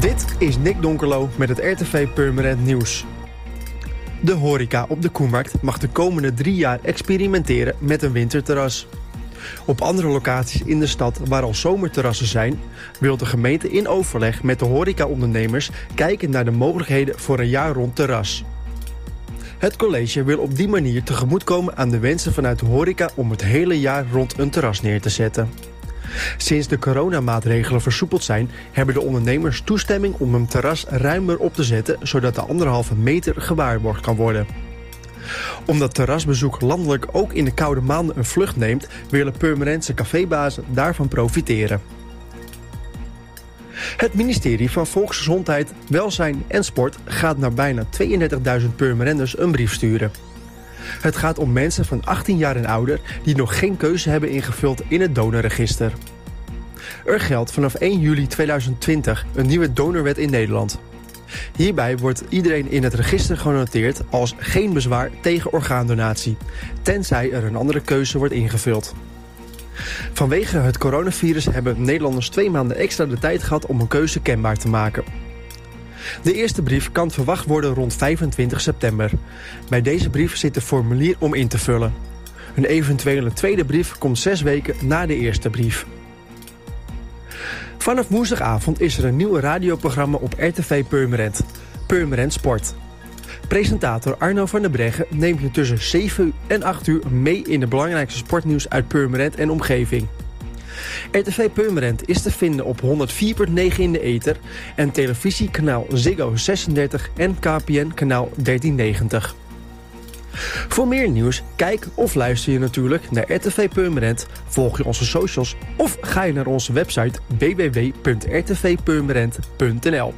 Dit is Nick Donkerlo met het RTV Purmerend Nieuws. De horeca op de Koemarkt mag de komende drie jaar experimenteren met een winterterras. Op andere locaties in de stad waar al zomerterrassen zijn... wil de gemeente in overleg met de horecaondernemers... kijken naar de mogelijkheden voor een jaar rond terras. Het college wil op die manier tegemoetkomen aan de wensen vanuit de horeca... om het hele jaar rond een terras neer te zetten. Sinds de coronamaatregelen versoepeld zijn... hebben de ondernemers toestemming om een terras ruimer op te zetten... zodat de anderhalve meter gewaarborgd kan worden. Omdat terrasbezoek landelijk ook in de koude maanden een vlucht neemt... willen Purmerendse cafébazen daarvan profiteren. Het ministerie van Volksgezondheid, Welzijn en Sport gaat naar bijna 32.000 Purmerenders een brief sturen. Het gaat om mensen van 18 jaar en ouder die nog geen keuze hebben ingevuld in het donorregister. Er geldt vanaf 1 juli 2020 een nieuwe donorwet in Nederland. Hierbij wordt iedereen in het register genoteerd als geen bezwaar tegen orgaandonatie, tenzij er een andere keuze wordt ingevuld. Vanwege het coronavirus hebben Nederlanders twee maanden extra de tijd gehad om een keuze kenbaar te maken. De eerste brief kan verwacht worden rond 25 september. Bij deze brief zit een formulier om in te vullen. Een eventuele tweede brief komt zes weken na de eerste brief. Vanaf woensdagavond is er een nieuw radioprogramma op RTV Purmerend. Purmerend Sport. Presentator Arno van der Breggen neemt je tussen 7 en 8 uur mee in de belangrijkste sportnieuws uit Purmerend en omgeving. RTV Purmerend is te vinden op 104.9 in de ether en televisiekanaal Ziggo 36 en KPN kanaal 1390. Voor meer nieuws, kijk of luister je natuurlijk naar RTV Purmerend, volg je onze socials of ga je naar onze website www.rtvpurmerend.nl.